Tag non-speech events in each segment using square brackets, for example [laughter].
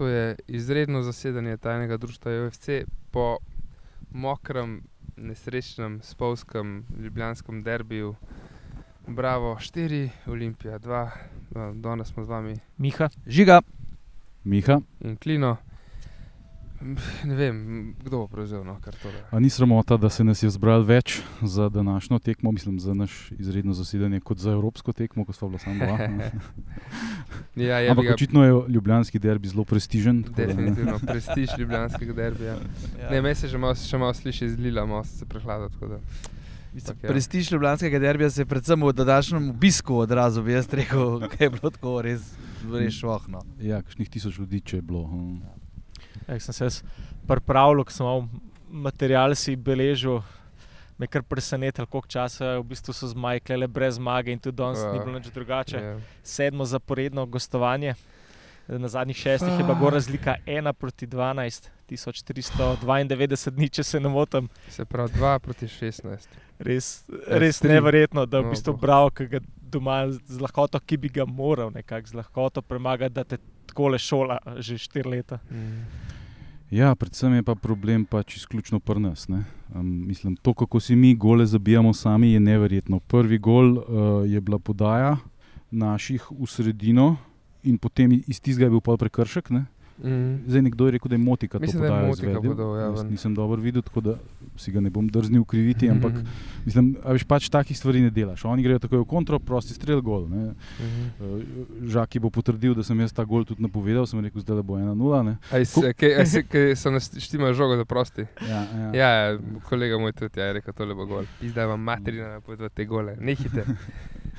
to je izredno zasedanje tajnega društva UFC po mokrem, nesrečnem, spolskem, ljubljanskem derbiju. Bravo, 4, Olimpija 2, danes smo z vami Miha, Žiga, Miha, in Klino. Ne vem, kdo bo prevzel no, kar to. a ni sramota, da se nas je zbralo več za današnjo tekmo, mislim za naš izredno zasedanje, kot za evropsko tekmo, ko smo bili samo dva. [laughs] Ja, je Ampak bil očitno je ljubljanski derbi zelo prestižen. tako da, definitivno prestiž ljubljanskega derbija. Ja. Ne, me se že malo, še malo sliši iz Lila, malo se prehlada. tako da. Mislim, Ampak ja. Prestiž Ljubljanskega derbija se je predvsem v današnjem obisku odrazil, bi jaz rekel, [laughs] kaj je bilo tako res, res šlohno. Ja, kakšnih tisoč ljudi če je bilo. hm. Jak sem se jaz pripravljal, ko sem imel material si beležil, me je kar presenetilo, koliko časa v bistvu so zmajkle brez zmage in tudi danes ni Ja. bilo nič drugače. Ja. Sedmo zaporedno gostovanje. Na zadnjih šestih je bila gor razlika 1 proti 12, 1392 dni, če se ne motim. Se pravi 2 proti 16. Res, Ja, res neverjetno, da v No, bistvu bravo, ki ga doma z lahkoto, ki bi ga moral nekako z lahkoto premagati, da te tako le šola že štiri leta. Mm. Ja, predvsem je pa problem pač izključno pri nas. Um, mislim, to, kako si mi gole zabijamo sami, je neverjetno. Prvi gol uh, je bila podaja naših v sredino in potem iz tistega je bil pol prekršek. Ne? Mm. Zdaj nekdo je rekel, da je motika to Mislim, da je podajo Motika podal, ja, nisem dobro videl, tako da si ga ne bom drznil kriviti, ampak mislim, a veš, pač takih stvari ne delaš. Oni grejo takoj v kontro, prosti strel, gol. Ne? Mhm. Uh, Žaki bo potrdil, da sem jaz ta gol tudi napovedal, sem rekel, zdaj bo 1-0. ne. Aj se, kaj, aj se, kaj so nas štima žogo za prosti. Ja, ja. Ja, kolega moj tudi ja, je rekel, tole bo gol. Zdaj vam materina napoveduje te gole. Nehite.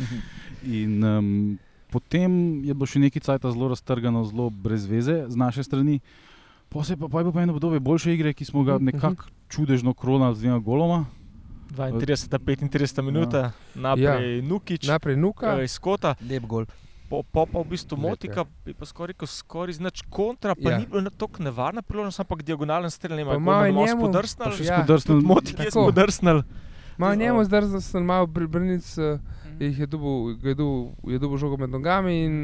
[laughs] In um, potem je bilo še nekaj časa zelo raztrgano, zelo brez veze z naše strani. Pa se pa, pa je bilo pa eno obdobje boljše igre, ki smo ga Mhm, nekako čudežno kronali z dvema goloma. 32, 35 minut, Ja. naprej ja. Nukič, Najprej nuka. eh, iz kota, Lep gol. po, po pa v bistvu motika, bi pa skoraj rekel, skoraj znač kontra, pa Ja. ja. ni bilo tako nevarna priložnost, ampak diagonalen strel, ne Pa vem, malo je njemu- spodrsnil. Pa še Ja, spodrsnil. Tudi motika je spodrsnil. Malo Ja. njemu sem malo brnic, uh, Mhm. Jih je dubu, je dubu, je dubu žogo med nogami in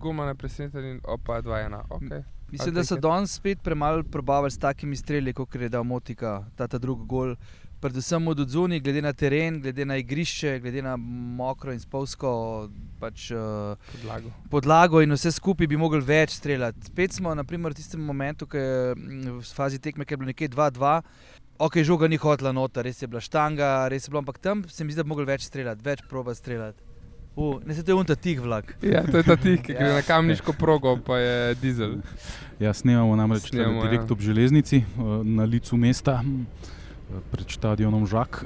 guma ne presenečen in opa 2-1. Okay. Mislim, da so danes spet premalo probavali s takimi streli, kot je dal Motika, ta, ta drugi gol. Predvsem od zunaj, glede na teren, glede na igrišče, glede na mokro in spolsko pač, uh, Podlago. podlago in vse skupaj bi mogli več streljati. Spet smo, naprimer, v tistem momentu, ki je mm, v fazi tekme, ki je bilo nekje 2-2. Ok, žoga ni hotla nota, res je bila štanga, res je bilo, ampak tam se mi zdi, da bi mogli več streljati, več proba streljati. Uh, ne se to je unta tih vlak. Ja, to je ta tih, ki Ja. gre na kamniško progo, pa je dizel. Ja, snemamo namreč Snemamo, direkt ja. ob železnici eh, na licu mesta. eh, Pred stadionom Žak.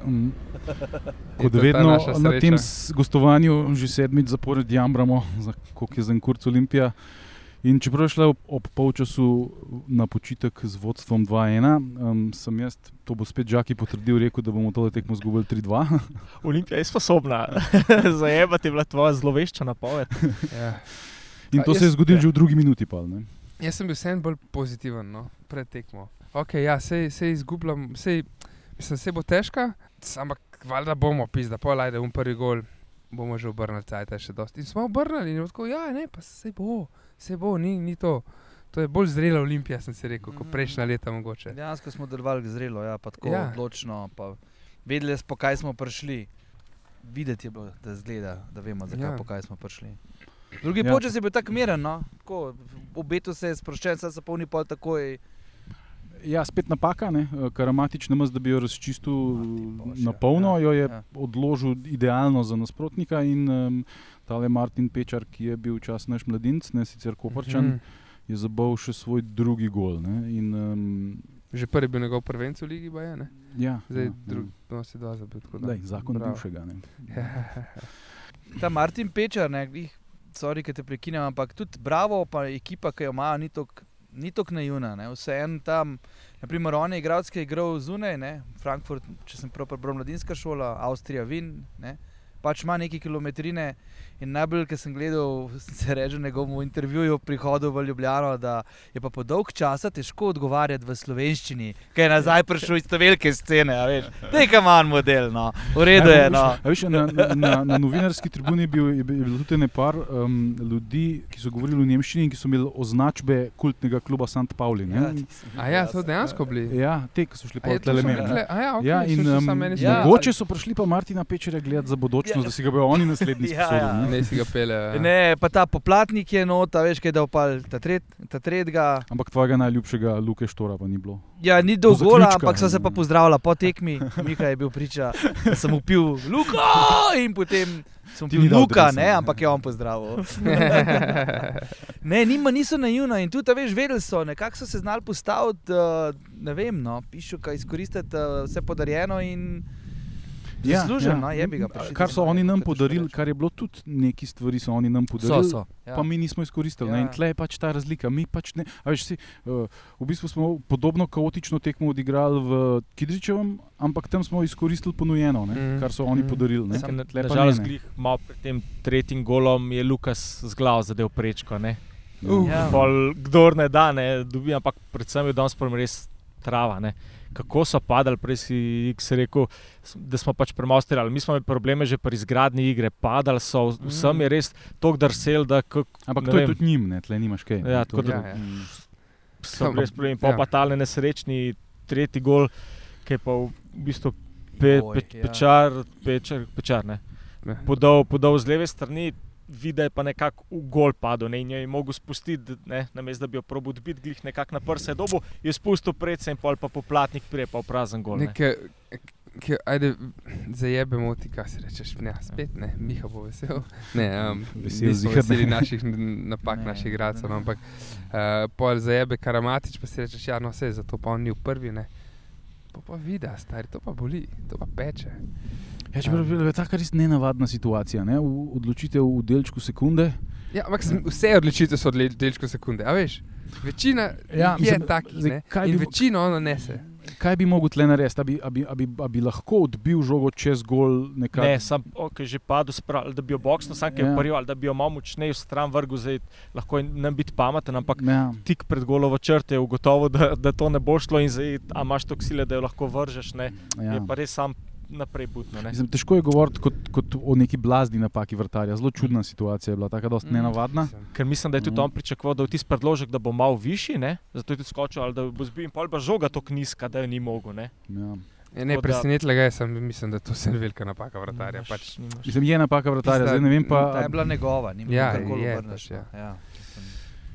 [laughs] Je Kot vedno na tem gostovanju, že sedmič zapored jamramo, za koliko je za en kurc Olimpija. In čeprav je šla ob, ob polčasu na počitek z vodstvom 2-1, um, sem jaz, to bo spet Žaki potrdil, rekel, da bomo tole tekmo izgubili 3-2. [laughs] Olimpija je sposobna. [laughs] Zajemati je bila tvoja zlovešča napoved. [laughs] Ja. In Pa to se je zgodilo ja. že v drugi minuti. Pa, ne. Jaz sem bil vseeno bolj pozitiven no, pred tekmo. Ok, ja, sej, sej izgubljam, sej, mislim, se bo težka, ampak valjda bomo, pizda, pol ajde, um prvi gol, bomo že obrnili, cajt še dosti. In smo obrnili in tako, ja, ne, pa se bo, se bo, ni, ni to. To je bolj zrela olimpija, sem si rekel, kot Mhm. prejšnja leta mogoče. Dejansko smo delovali zrelo, ja, pa tako Ja. ja. odločno. Pa vedeli smo, kaj smo prišli. Videti je bilo, da zgleda, da vemo, zakaj Ja. ja. kaj smo prišli. Drugi Ja. ja. počas je bil tako miren, no? tako, obetu se je sproščen, zdaj se polni pol takoj. Ja, spet napaka, ne? Eh, Karamatič ne maz, da bi jo razčistil Bož, na ja. polno, jo je Ja. odložil idealno za nasprotnika in um, tale Martin Pečar, ki je bil včasih naš mladinec, ne sicer Koprčan, Mhm. je zabal še svoj drugi gol. Ne? In, um, Že prvi je bil njegov prvenc v ligi, baje, ne? ja, Zdaj ja, drug, no, si dva zabil. tako da. Daj, zakon Bravo. bivšega. Ne? [laughs] Ta Martin Pečar, ne, sorry, ki te prekinem, ampak tudi Bravo, pa ekipa, ki jo ima, ni tako ni tako naivna. Vseeno tam, naprimer, on je igralec, ki je igral zunaj, ne, Frankfurt, če sem prav prebral, mladinska šola, Avstrija, Vin, ne, pač ima neke kilometrine. In najbolj, ki sem gledal, [laughs] se reče v njegovem intervjuju, prihodu v Ljubljano, da je pa po dolg časa težko odgovarjati v slovenščini, ker je nazaj prišel iz te velike scene. Nekaj manj model, no. v redu je. No. A Veš, na, na, na, na novinarski tribuni je bil, je je bilo tudi nekaj um, ljudi, ki so govorili v nemščini in ki so imeli označbe kultnega kluba St. Pauli. ne. Ja, A ja, so dejansko bili. Ja, te, ki so šli A po telemenu. A ja, okej, Ja, in um, Ja. mogoče so prišli pa Martina Pečera gledati za bodočnost, Ja. da si ga bodo oni naslednji [laughs] Ja, sposodili. ja. ne. Ne si ga pele. Ne, pa ta poplatnik je nota, veš, kaj je dal pal ta, tret, ta tretjega. Ampak tvojega najljubšega Luke Štora pa ni bilo. Ja, ni do Do gola, zaključka. ampak so se pa pozdravila po tekmi. Mika je bil priča, da sem upil Luka in potem sem dal Luka, dresa, ne, ampak je on pozdravil. [laughs] Ne, nima, niso naivna in tudi, veš, vedeli so, nekako so se znali postaviti, uh, ne vem, no, pišu, kaj izkoristiti uh, vse podarjeno in zasluženo, no, je bi ga prišli. Kar so oni nam podarili, kar je bilo tudi neki stvari, so oni nam So, podarili. so. Ja. Pa mi nismo izkoristili. Ja. Ja. In tle je pač ta razlika. Mi pač ne, a veš, si, uh, v bistvu smo podobno kaotično tekmo odigrali v Kidričevem, ampak tam smo izkoristili ponujeno, ne, Mhm. kar so oni Mhm. podarili. Ne. Sam, Tle pa ne, ne. glih malo pred tem tretjim golom je Lukas z glavo zadev prečko. Ne? Uh, Ja. Pol, kdor ne da, ne dobi, ampak predvsem je danes res trava. Ne? Kako so padali, prej si X rekel, da smo pač premalo strelali. Mi smo imeli probleme že pri izgradnji igre, padali so, vsem je res tako drsel, da k- Ampak to je vem. tudi njim, ne, tle nimaš kaj. Ja, tako to- da- Ja, ja. Mm. so res problemi. ja. Pa pa tale nesrečni tretji gol, ki je pa v bistvu pe, Oj, pe, ja. pečar, pečar, pečar ne. Ne. podal, podal z leve strani, vidi, je pa nekako v gol padel ne, in jo je mogel spustiti, ne, namesto da bi jo probil odbiti, glih nekako na prse dobu, je spustil predse in pol pa poplatnik prije pa v prazen gol. Ne. Nekaj, ki, ajde, zajebemo ti, kaj si rečeš. Ne, spet ne, Miha bo vesel. Ne, um, Vesel nismo veseli naših napak, Ne, naših igralcev. No, ampak uh, pol zajebe karamatič, pa si rečeš, ja, no vse, zato pa on ni v prvi. Ne. Pa pa vidi, stari, to pa boli, to pa peče. Ja, čeprav je tako res nenavadna situacija. Ne? V- Odločitev v delčku sekunde. Ja, ampak sem- vse odločitve so odle- delčko sekunde, a veš? Večina Ja, je mislim, takih zdaj, ne? kaj in bi- večino ono nese. Kaj bi mogel tle narediti, da bi, a bi, a bi, a bi lahko odbil žogo čez gol? Nekak... Ne, sam, okay, že padel, sprav, da bi jo boksno, sam Ja. prvi, ali da bi jo malo močneje v stran vrgel, zdaj lahko nam biti pameten, ampak Ja. tik pred golovo črte je ugotovil, da, da to ne bo šlo in zdaj, a imaš to sile, da jo lahko vržeš, ne, Ja. je pa res sam naprej butno. Ne. Mislim, težko je govoriti kot, kot o neki blazni napaki vrtarja. Zelo čudna situacija je bila, tako dosti Mm. nenavadna. Ker mislim, da je tudi Mhm. on pričakoval, da je tisti predložek, da bo malo višji, ne? zato je tudi skočil, ali da bo zbil in pol pa žoga tako nizka, da jo ni mogel. Ne? Ja. Ja, ne, da- presenetila ga je, sem, mislim, da to je velika napaka vratarja. Nimaš- Pač. nimaš. Mislim, je napaka vrtarja, Tista- zdaj ne vem Ta pa. je bila njegova, ni Ja, karkoli je, obrneš, pač, ja. no. Ja.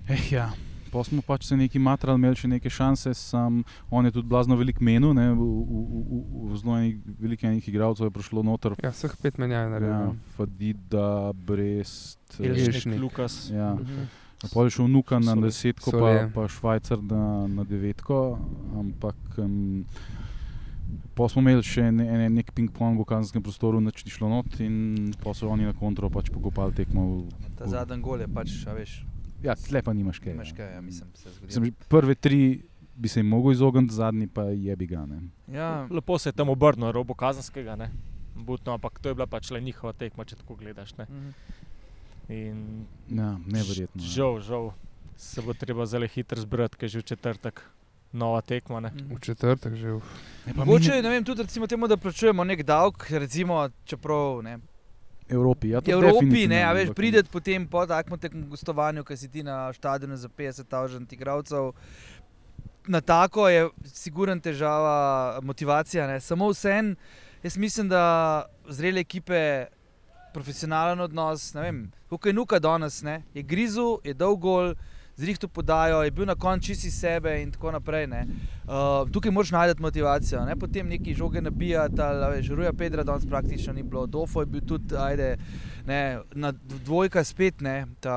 Eh, ja. Pa smo pač se neki matrali, imeli še neke šanse, sam on je tudi blazno velik menil, ne, v, v, v, v, v zelo enih velikih enih igralcev je prišlo noter. Ja, vseh pet menjav je naredil. Ja, no. Fadida, Brest. Ilšnik. Lukas. Ja. Mhm. Pol je šel Nuka na desetko, pa, Solje. pa Švajcar na, na devetko. Ampak um, pa smo imeli še ne, ne, nek ping-pong v kazenskem prostoru, nič ni šlo not in pa so oni na kontro pač pokopali tekmo. Ta zadnji gol je pač, a veš, Ja, tle pa nimaš kaj. imaš ja. kaj, ja, mislim, se zgodi. Mislim, že prve tri bi se jim mogel izogniti, zadnji pa je bi ga. Ne. Ja, Lepo se je tam obrnil, robo kazenskega, ne? Butno, ampak to je bila pač le njihova tekma, če tako gledaš. Ne? mhm. In Ja, neverjetno. ja. Žal, žal se bo treba zelo hitro zbrati, ker je že v četrtek nova tekma. Ne? V četrtek že. Mogoče, ne- ne vem, tudi recimo temu, da plačujemo nek davek, recimo, čeprav ne, Evropi, ja, Evropi, ne, a veš, prideti potem po takem tekmu gostovanju, ki si ti na stadionu za 50 tavžent igralcev. Na tako je sigurno težava motivacija. Ne. Samo vsem, jaz mislim, da zrele ekipe, profesionalen odnos, ne vem, kako je nuka danes, ne, je grizu, je dolg gol. Zrihto podajo, je bil na koncu čisti sebe, in tako naprej. ne. Uh, tukaj moraš najti motivacijo, ne potem neki žoge nabijati, ali veš, Ruja Pedra danes praktično ni bilo, Dofo je bil tudi, ajde, ne, na dvojka spet, ne, ta,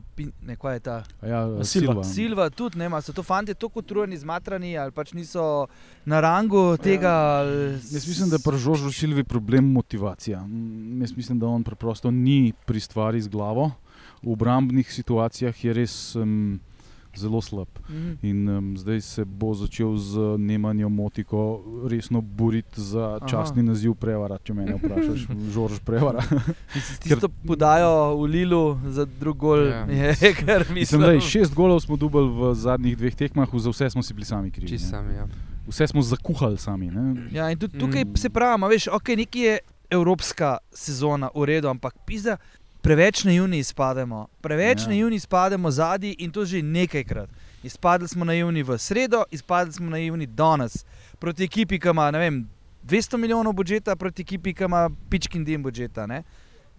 uh, pin, ne, kaj je ta, A Ja, Silva. Silva. Tudi, ne, so to fanti tako utrujeni, zmatrani, ali pač niso na rangu tega. ali Jaz mislim, da je pri Žožu Silvi problem motivacija. Jaz mislim, da on preprosto ni pri stvari z glavo. V obrambnih situacijah je res um, zelo slab. Mhm. In um, zdaj se bo začel z Nemanjo Motiko resno boriti za Aha. časni naziv prevara, če me vprašaš, [laughs] Žorž prevara. Tisto podajo v Lilu za drug gol, Ja. [laughs] je kar Mislim, da je šest golov smo dobili v zadnjih dveh tekmah, za vse smo si bili sami krivi. Sami. Ja. Vse smo zakuhali sami. Ne? Ja, in tudi tukaj Mm. se pravi, a veš, okay, nekaj je evropska sezona, v redu, ampak pizda, preveč naivni izpademo, preveč Ja. ja. naivni izpademo zadnji in to že nekajkrat. Izpadli smo naivni v sredo, izpadli smo naivni danes proti ekipi, ki ima vem, 200 milijonov budžeta, proti ekipi, ki ima pičkin dim budžeta. Ne?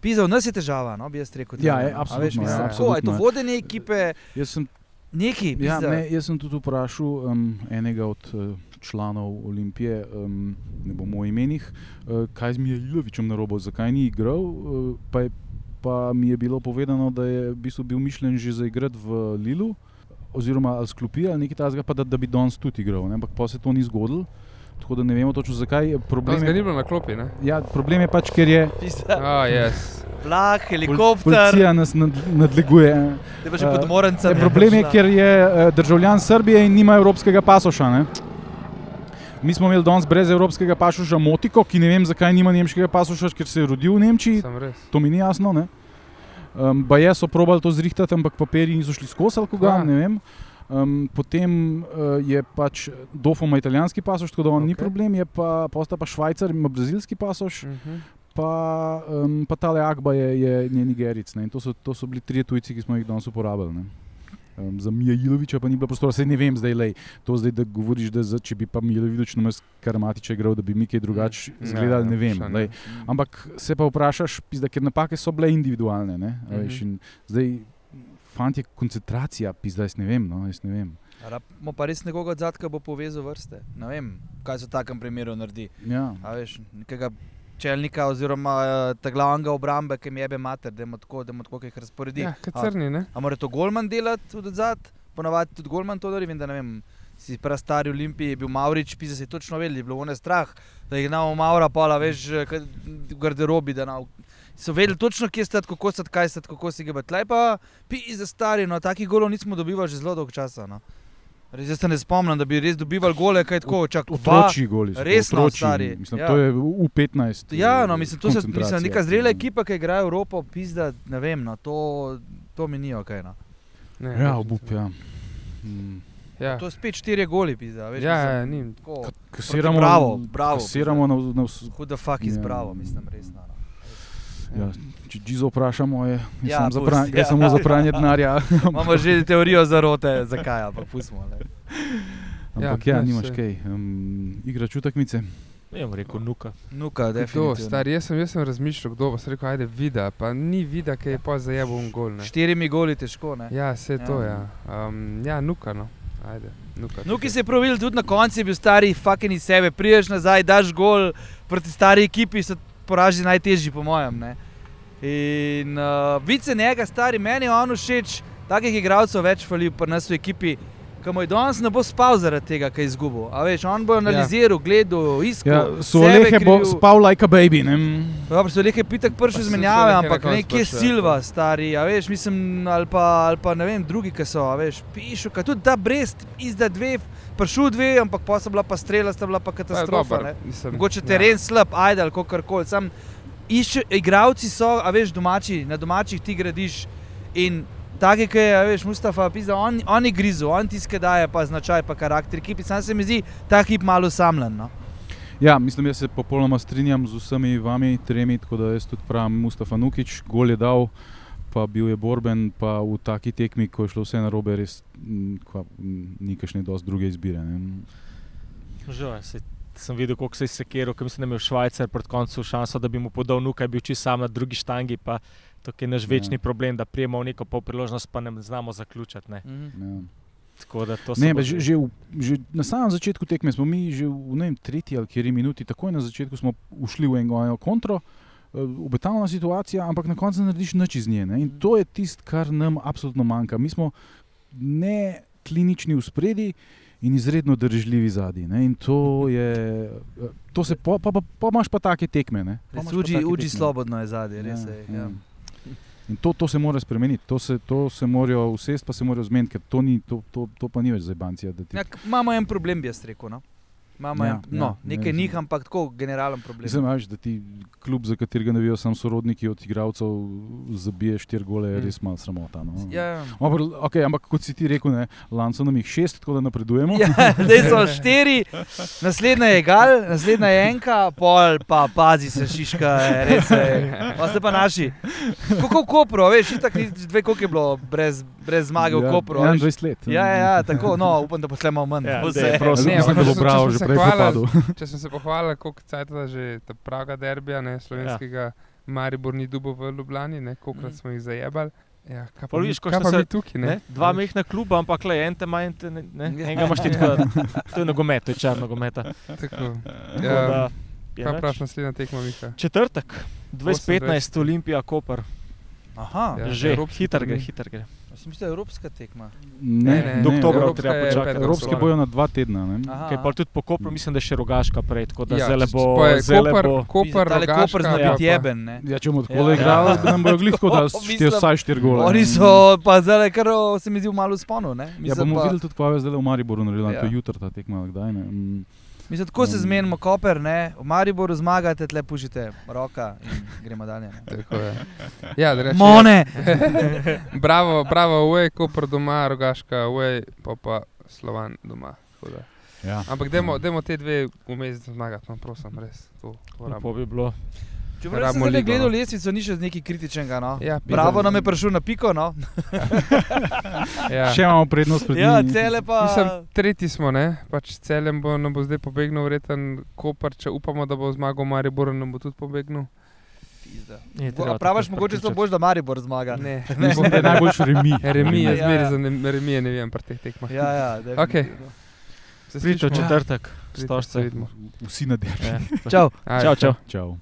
V nas je težava, no, bi jaz rekel. Ja, je, no. Absolutno, Veš, mislim, ja, tako, a je to absolutno. vodenje ekipe, Jaz sem neki. Ja, ne, jaz sem tudi vprašal um, enega od uh, članov Olimpije, um, ne bomo o imenih, uh, kaj z Mijailovičem na robu, zakaj ni igral. Uh, pa, je, pa mi je bilo povedano, da je v bistvu bil mišljen že za igrati v Lilu, oziroma ali sklopi ali nekaj takega, pa da, da bi danes tudi igral. Ne? Ampak pa se to ni zgodilo. Tako da ne vemo točno zakaj. Problem je, bilo na klopi, ne? ja, problem je pač, ker je Pizda, A, yes. vlak, helikopter, policija nas nad, nadleguje. te pa že podmorenca. Ne, problem je, ker je eh, državljan Srbije in nima evropskega pasoša. Ne? Mi smo imeli danes brez evropskega pasoša Motiko, ki ne vem, zakaj nima nemškega pasoša, ker se je rodil v Nemčiji, to mi ni jasno. Ne? Um, Baje so probali to zrihtati, ampak papirji niso šli skozi ali koga, Ja. ne vem. Um, potem uh, je pač Dofo ima italijanski pasoš, tako da on okay. ni problem, je pa, pa osta pa Švajcar, ima brazilski pasoš, Mhm. pa, um, pa tale Agba je, je, je Nigeric. Ne? In to so, to so bili trije tujci, ki smo jih danes uporabili. Ne? Um, za Mijailoviča pa ni bilo prostora, se ne vem zdaj, lej, to zdaj, da govoriš, da za, če bi pa Mijailovič namesto Karamatiča igral, da bi mi kaj drugače Ja, izgledali, ne vem. vprašanje. Lej. Ampak se pa vprašaš, pizda, ker napake so bile individualne. Ne? a Veš, Mhm. in zdaj, fant je koncentracija, pizda, jaz ne vem. No, jaz ne vem. Rabimo pa res nekoga od zadka, ki bo povezal vrste. Ne vem, kaj se v takem primeru naredi. Ja. A veš, nekega čelnika oziroma ta glavnega obrambe, ki mi jebe mater, da ima tako, da ima tako, ki jih razporedi. Ja, kot A- crni, ne? A mora to Golman delati od zadaj? Ponavadi tudi Golman to naredi, vem, da ne vem. Si prav stari v Olimpiji, je bil Maurič, pisa si točno vedeli, je bilo one strah, da jih znamo Maura, pola, veš, kad- v garderobi, da nav. So vedeli točno, kje ste, kako ste, kaj ste, kako si ga tlej pa, pi za stari, no, takih golov nismo dobivali že zelo dolgo časa. No. Res jaz se ne spomnim, da bi res dobivali gole, kaj tako, čak. Otroči goli. resno, otročji. stari, Mislim, ja. to je v 15. Ja, no, mislim, to se, mislim, neka zrela ekipa, ki igra Evropo, pizda, ne vem, no, to, to mi ni ok. No. Ne, Ja, obup, ja. Mm. Ja, To je spet štiri goli, pizda, veš. ja, mislim, ja, ni. tako, Kasiramo, bravo, bravo, kasiramo na, na vs, Who the fuck is Ja. bravo, mislim, res. No, no. Ja, če Džizo vprašamo, je, je Ja, sam za pusti, pranje, ja. ja. samo za pranje denarja. [laughs] Imamo že teorijo zarote, zakaj, ampak pustimo. Ne. Ampak ja, Ja, ja ne, nimaš saj. kaj. Um, igra čutekmice. Ne bom rekel nuka. Nuka, Kdo, definitivno. star, jaz sem, jaz sem razmišljal, kdo bo se rekel, ajde, vida, pa ni vida, ki je pa zajebal un gol. Ne. Štirimi goli težko. Ne. Ja, vse Ja. to, ja. Um, ja, nuka, no. Ajde, nuka. Nuki se je pravil tudi na koncu, je bil stari fucking iz sebe. Priješ nazaj, daš gol proti stari ekipi, so poraži najtežji, po mojem. Ne. In uh, vice njega, stari, meni je on všeč, takih igralcev več fali pri nas v ekipi. Je danes ne bo spal zaradi tega, kaj je izgubil. A veš, on bo analiziral, gledal, iskal. Ja, so sebe lehe bo spal like a baby. Ne? Dobro, so nekaj pitek so- izmenjave, ampak nekje prišli, ja. Silva, stari, a veš, mislim, ali pa, ali pa ne vem, drugi, ki so, a veš, pišu, kaj tudi ta Brest, izda dve, prišel dve, ampak pa so bila pa strela, sta bila pa katastrofa. ne. Mogoče teren slab, ajde ali kako koli. Išče, igravci so, a veš, domači, na domačih ti gradiš in taki, ki je, a veš, Mustafa, pizda, on, oni grizu, on tiske daje pa značaj, pa karakter ekipi, sam se mi zdi ta hip malo samljen. No. Ja, mislim, jaz se popolnoma strinjam z vsemi vami, tremi, tako da jaz tudi pravim, Mustafa Nukič, gol je dal, pa bil je borben, pa v taki tekmi, ko je šlo vse narobe, res mm, kva, mm, ni kakšne dosti druge izbire. Ne. Žal, se, sem videl, kako se je sekiral, ker mislim, da je imel Švajcar pred koncem šanso, da bi mu podal nuka, je bil čisto sam na drugi štangi. Pa to je naš Ja. večni problem, da prijemo v neko pol priložnost, pa ne znamo zaključiti. Ne. Mhm. Ja. Tako da to se Ne, bo že, že, v, že na samem začetku tekme smo mi, že v ne vem, tretji ali kjer minuti, takoj na začetku smo ušli v eno eno kontro. eh, Obetavna situacija, ampak na koncu ne narediš nič iz nje. Ne? In to je tisto, kar nam absolutno manjka. Mi smo ne klinični v spredi in izredno držljivi zadnji. In to je, to se pa, pa, pa, pa imaš pa take tekme. ne. Res, uđi tekme. slobodno je zadnje, res je. Ja. In to, to se mora spremeniti, to se, to se morajo usesti, pa se morajo zmeniti, ker to, ni, to, to, to pa ni več zebancija. da ti- Ja, imamo en problem, bi jaz rekel. No? Imamo Ja, en, no, ja, nekaj ne, njih, ampak tako generalen problem. Mislim, veš, da ti klub, za katerega navijajo samo sorodniki od igralcev, zabije štiri gole, je Mm. res malo sramota. No. Ja, Ampak, okay, ampak kot si ti rekel, ne, lani so nam jih šest, tako da napredujemo. ja, [laughs] zdaj so štiri, naslednja je gal, naslednja je enka, pol pa pazi se šiška, je res. Pa ste pa naši. Kako v Kopru, veš, dve, koliko je bilo brez, brez zmage v Kopru. a veš. 21 let. Ja, ja, ja, tako, no, upam, da bo šle malo manj. Ja, Bo daj, se- prosim. Ne, Mislim, ampak da bo če smo- Bravo če že smo se propadel. [laughs] Če sem se pohvalil, koliko cajtova že ta praga derbija, ne, slovenskega, Maribor ni dubo v Ljubljani, ne, kolikrat Mm. smo jih zajebali. Ja, kaj pa, vidiš, kaj pa se- mi tukaj, ne? Ne? Dva mehna kluba, ampak le en te manj, te ne. ne. Ja. Enega imaš ti tako. [laughs] To je nogomet, to je čar nogometa. Tako. Ja, da kaj praviš naslednja tekma, Mika? Četrtek, 2015, Olimpija, Koper. Aha, Ja. Že, hiter gre, hiter gre. Sem mislil, da je evropska tekma. Ne, ne, do oktobra treba počakati. Evropske bojo na dva tedna. Ne? Aha, Kaj pa tudi po Kopru, mislim, da je še rogaška prej, tako da Ja, zelo bo. zdajle Koper, bo- Koper, Tale Koper zna Rogaška, biti jeben. Ne? Ja, če bomo tako Ja. igrali, da nam bojo glih tako, da štiri vsaj štiri gole. Oni so pa zdaj, kar se mi zdi, malo sponu. Ne? Ja, bomo videli tudi, kaj je zdaj v Mariboru naredila. Ja. To je jutro ta tekma, kdaj ne. Mm. Mislim, tako se Um. zmenimo, koper, ne? v Mariboru zmagate, tle pušite roka in gremo dalje. Tako. Ja, da rečem. Mone! [laughs] bravo, bravo, uej, Koper doma, Rogaška, uej, pa pa Slovan doma. tako da. Ja. Ampak dajmo, dajmo te dve vmes zmagati, no, prosim, res. To, to bi bilo. Če bi zdaj ligo, gledal no. lestvico, ni še nekaj kritičnega. No? Ja. Bravo nam je prišel na piko. No? Ja. Še imamo prednost pred Ja, njimi. pa. Mislim, tretji smo, ne? pač celem bo, bo zdaj pobegnil, vreten Koper, če upamo, da bo zmagal Maribor, nam bo tudi pobegnil. Praviš, mogoče to prepričati. boš, da Maribor zmaga. Ne, Mislim, da je najboljši remi. [laughs] Remi je Ja, zmeraj ja. za ne- remi, ne vem, pri teh tekmah. Ja, ja, v slišimo? četrtek, stožce. Vsi na derbi. Ja. [laughs] Čau. Ajde. Čau, čau. Čau.